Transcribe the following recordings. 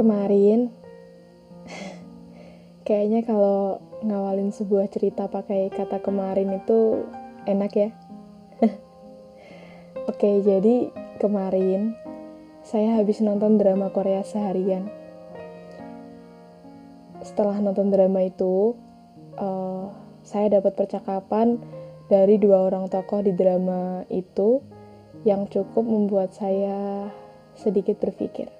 Kemarin, kayaknya kalau ngawalin sebuah cerita pakai kata kemarin itu enak ya. Oke, jadi kemarin saya habis nonton drama Korea seharian. Setelah nonton drama itu, uh, saya dapat percakapan dari dua orang tokoh di drama itu yang cukup membuat saya sedikit berpikir.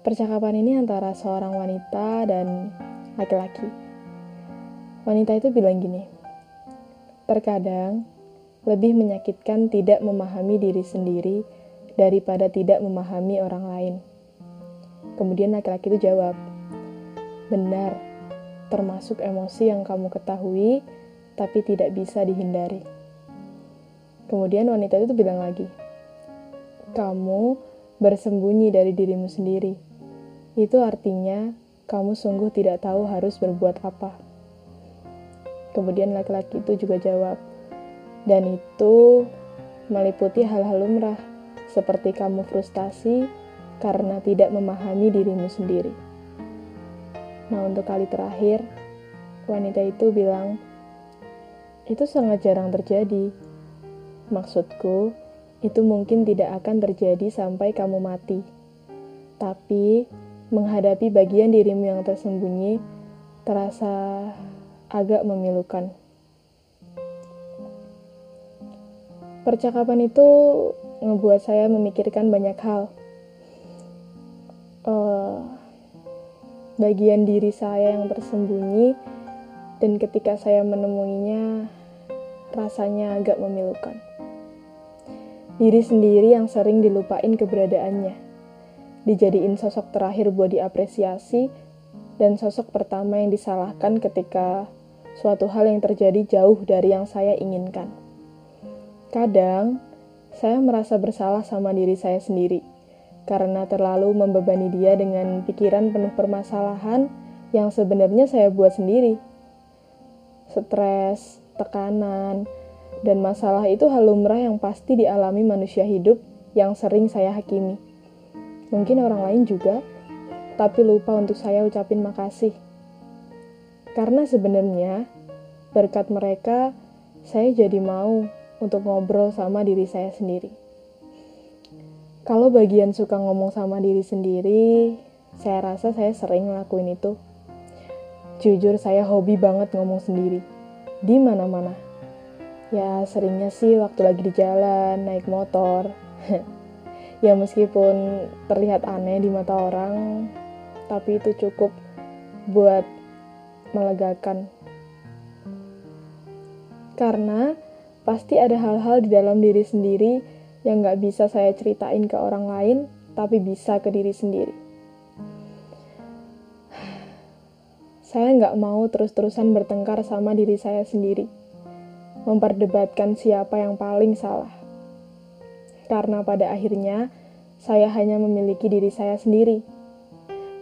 Percakapan ini antara seorang wanita dan laki-laki. Wanita itu bilang gini, terkadang lebih menyakitkan tidak memahami diri sendiri daripada tidak memahami orang lain. Kemudian laki-laki itu jawab, benar, termasuk emosi yang kamu ketahui tapi tidak bisa dihindari. Kemudian wanita itu bilang lagi, kamu bersembunyi dari dirimu sendiri itu artinya kamu sungguh tidak tahu harus berbuat apa. Kemudian laki-laki itu juga jawab, dan itu meliputi hal-hal lumrah, seperti kamu frustasi karena tidak memahami dirimu sendiri. Nah, untuk kali terakhir, wanita itu bilang, itu sangat jarang terjadi. Maksudku, itu mungkin tidak akan terjadi sampai kamu mati. Tapi, menghadapi bagian dirimu yang tersembunyi terasa agak memilukan. Percakapan itu ngebuat saya memikirkan banyak hal. Uh, bagian diri saya yang tersembunyi dan ketika saya menemuinya rasanya agak memilukan. Diri sendiri yang sering dilupain keberadaannya dijadiin sosok terakhir buat diapresiasi dan sosok pertama yang disalahkan ketika suatu hal yang terjadi jauh dari yang saya inginkan. Kadang, saya merasa bersalah sama diri saya sendiri karena terlalu membebani dia dengan pikiran penuh permasalahan yang sebenarnya saya buat sendiri. Stres, tekanan, dan masalah itu hal lumrah yang pasti dialami manusia hidup yang sering saya hakimi. Mungkin orang lain juga, tapi lupa untuk saya ucapin makasih. Karena sebenarnya berkat mereka saya jadi mau untuk ngobrol sama diri saya sendiri. Kalau bagian suka ngomong sama diri sendiri, saya rasa saya sering ngelakuin itu. Jujur saya hobi banget ngomong sendiri. Di mana-mana. Ya seringnya sih waktu lagi di jalan, naik motor. ya meskipun terlihat aneh di mata orang tapi itu cukup buat melegakan. Karena pasti ada hal-hal di dalam diri sendiri yang gak bisa saya ceritain ke orang lain tapi bisa ke diri sendiri. Saya nggak mau terus-terusan bertengkar sama diri saya sendiri. Memperdebatkan siapa yang paling salah karena pada akhirnya saya hanya memiliki diri saya sendiri.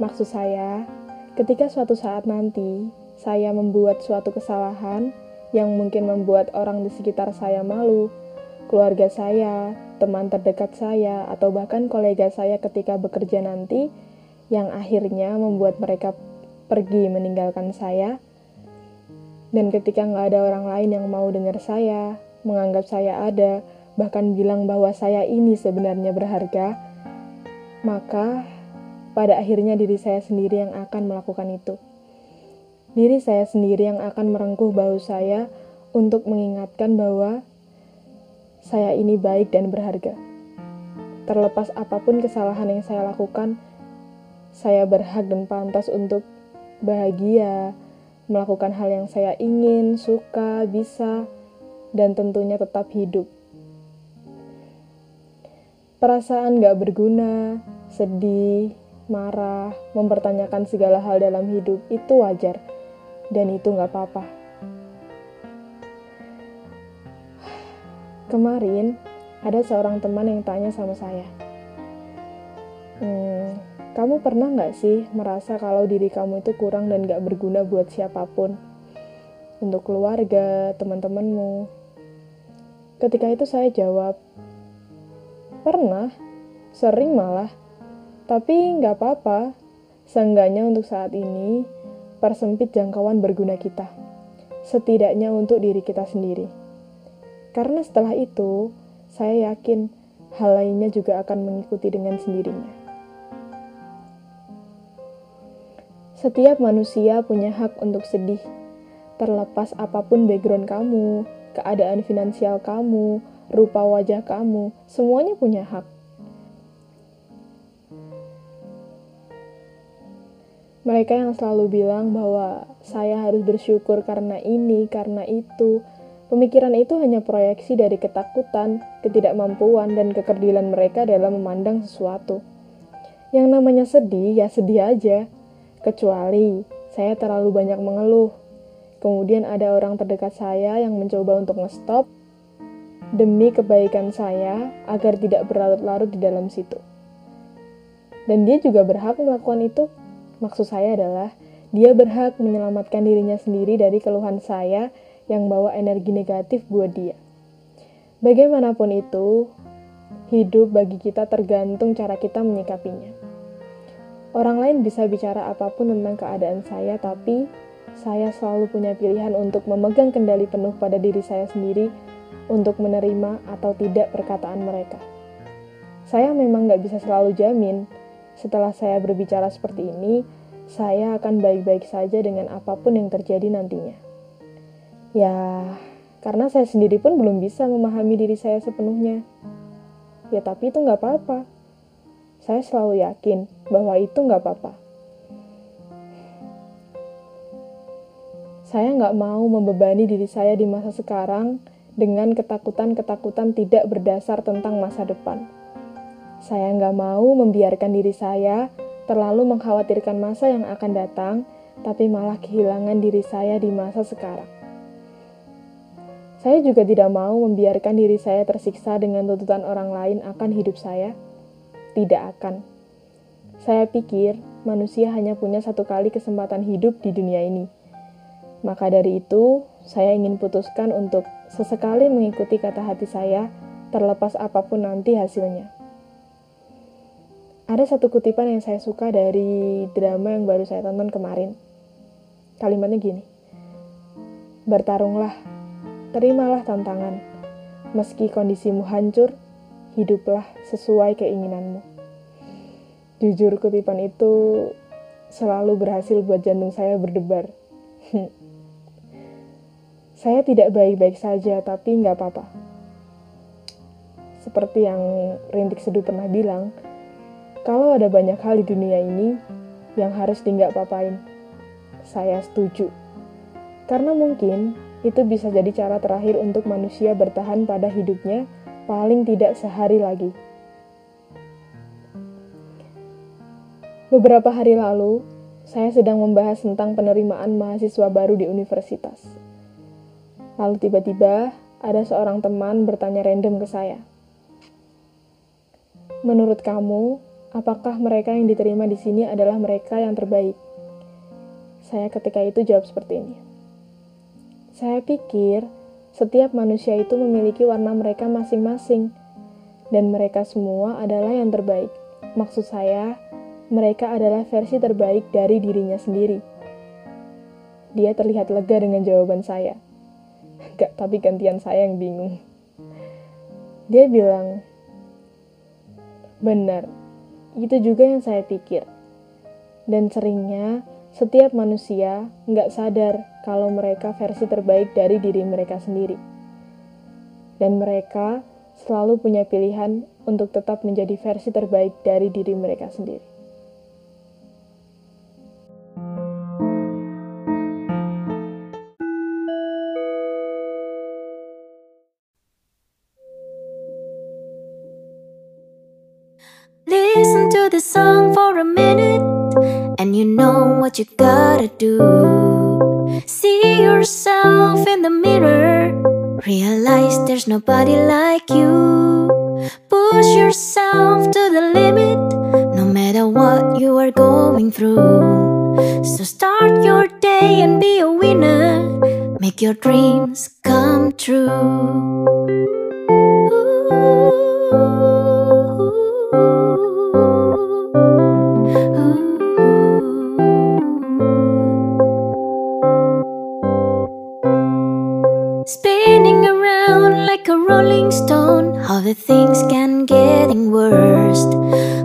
Maksud saya, ketika suatu saat nanti saya membuat suatu kesalahan yang mungkin membuat orang di sekitar saya malu, keluarga saya, teman terdekat saya, atau bahkan kolega saya ketika bekerja nanti, yang akhirnya membuat mereka pergi meninggalkan saya, dan ketika nggak ada orang lain yang mau dengar saya, menganggap saya ada, bahkan bilang bahwa saya ini sebenarnya berharga, maka pada akhirnya diri saya sendiri yang akan melakukan itu. Diri saya sendiri yang akan merengkuh bahu saya untuk mengingatkan bahwa saya ini baik dan berharga. Terlepas apa pun kesalahan yang saya lakukan, saya berhak dan pantas untuk bahagia, melakukan hal yang saya ingin, suka, bisa, dan tentunya tetap hidup. Perasaan gak berguna, sedih, marah, mempertanyakan segala hal dalam hidup itu wajar, dan itu gak apa-apa. Kemarin, ada seorang teman yang tanya sama saya, hmm, kamu pernah gak sih merasa kalau diri kamu itu kurang dan gak berguna buat siapa pun? Untuk keluarga, teman-temanmu. Ketika itu saya jawab, Pernah, sering malah. Tapi nggak apa-apa, seenggaknya untuk saat ini, persempit jangkauan berguna kita. Setidaknya untuk diri kita sendiri. Karena setelah itu, saya yakin hal lainnya juga akan mengikuti dengan sendirinya. Setiap manusia punya hak untuk sedih, terlepas apa pun background kamu, keadaan finansial kamu, rupa wajah kamu, semuanya punya hak. Mereka yang selalu bilang bahwa saya harus bersyukur karena ini, karena itu, pemikiran itu hanya proyeksi dari ketakutan, ketidakmampuan, dan kekerdilan mereka dalam memandang sesuatu. Yang namanya sedih, ya sedih aja Kecuali saya terlalu banyak mengeluh. Kemudian ada orang terdekat saya yang mencoba untuk ngestop demi kebaikan saya agar tidak berlarut-larut di dalam situ. Dan dia juga berhak melakukan itu. Maksud saya adalah dia berhak menyelamatkan dirinya sendiri dari keluhan saya yang bawa energi negatif buat dia. Bagaimanapun itu, hidup bagi kita tergantung cara kita menyikapinya. Orang lain bisa bicara apa pun tentang keadaan saya, tapi saya selalu punya pilihan untuk memegang kendali penuh pada diri saya sendiri untuk menerima atau tidak perkataan mereka. Saya memang nggak bisa selalu jamin, setelah saya berbicara seperti ini, saya akan baik-baik saja dengan apa pun yang terjadi nantinya. Ya, karena saya sendiri pun belum bisa memahami diri saya sepenuhnya. Ya, tapi itu nggak apa-apa saya selalu yakin bahwa itu nggak apa-apa. Saya nggak mau membebani diri saya di masa sekarang dengan ketakutan-ketakutan tidak berdasar tentang masa depan. Saya nggak mau membiarkan diri saya terlalu mengkhawatirkan masa yang akan datang, tapi malah kehilangan diri saya di masa sekarang. Saya juga tidak mau membiarkan diri saya tersiksa dengan tuntutan orang lain akan hidup saya tidak akan. Saya pikir manusia hanya punya satu kali kesempatan hidup di dunia ini. Maka dari itu, saya ingin putuskan untuk sesekali mengikuti kata hati saya, terlepas apa pun nanti hasilnya. Ada satu kutipan yang saya suka dari drama yang baru saya tonton kemarin. Kalimatnya gini, Bertarunglah, terimalah tantangan. Meski kondisimu hancur, hiduplah sesuai keinginanmu. Jujur kutipan itu selalu berhasil buat jantung saya berdebar. Saya tidak baik-baik saja, tapi nggak apa-apa. Seperti yang Rintik Seduh pernah bilang, kalau ada banyak hal di dunia ini yang harus di nggak papain, saya setuju. Karena mungkin itu bisa jadi cara terakhir untuk manusia bertahan pada hidupnya paling tidak sehari lagi. Beberapa hari lalu, saya sedang membahas tentang penerimaan mahasiswa baru di universitas. Lalu tiba-tiba ada seorang teman bertanya random ke saya. Menurut kamu, apakah mereka yang diterima di sini adalah mereka yang terbaik? Saya ketika itu jawab seperti ini. Saya pikir setiap manusia itu memiliki warna mereka masing-masing, dan mereka semua adalah yang terbaik. Maksud saya, mereka adalah versi terbaik dari dirinya sendiri. Dia terlihat lega dengan jawaban saya. Gak, tapi gantian saya yang bingung. Dia bilang, Benar, itu juga yang saya pikir. Dan seringnya, setiap manusia nggak sadar kalau mereka versi terbaik dari diri mereka sendiri. Dan mereka selalu punya pilihan untuk tetap menjadi versi terbaik dari diri mereka sendiri. To the song for a minute And you know what you gotta do. See yourself in the mirror Realize there's nobody like you. Push yourself to the limit No matter what you are going through. So start your day and be a winner Make your dreams come true. Ooh. getting worse.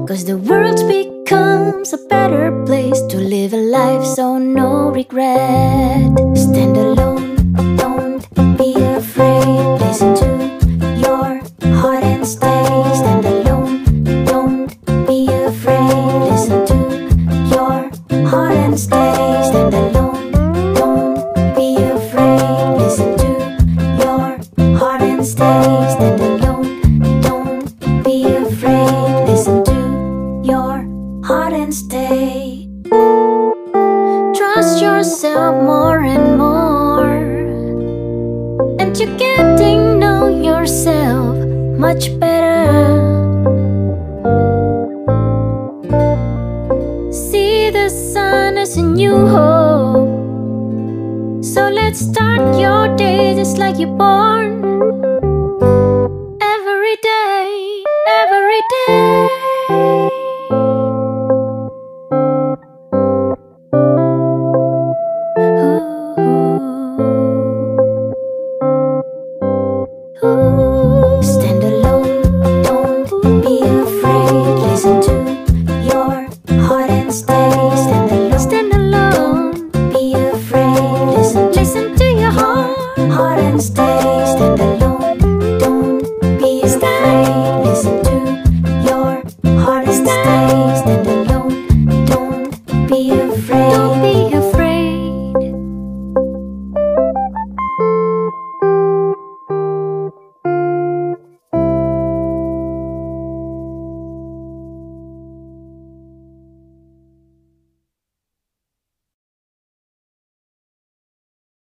Cause the world becomes a better place to live a life so no regret. Stand alone. Start your day just like you're born.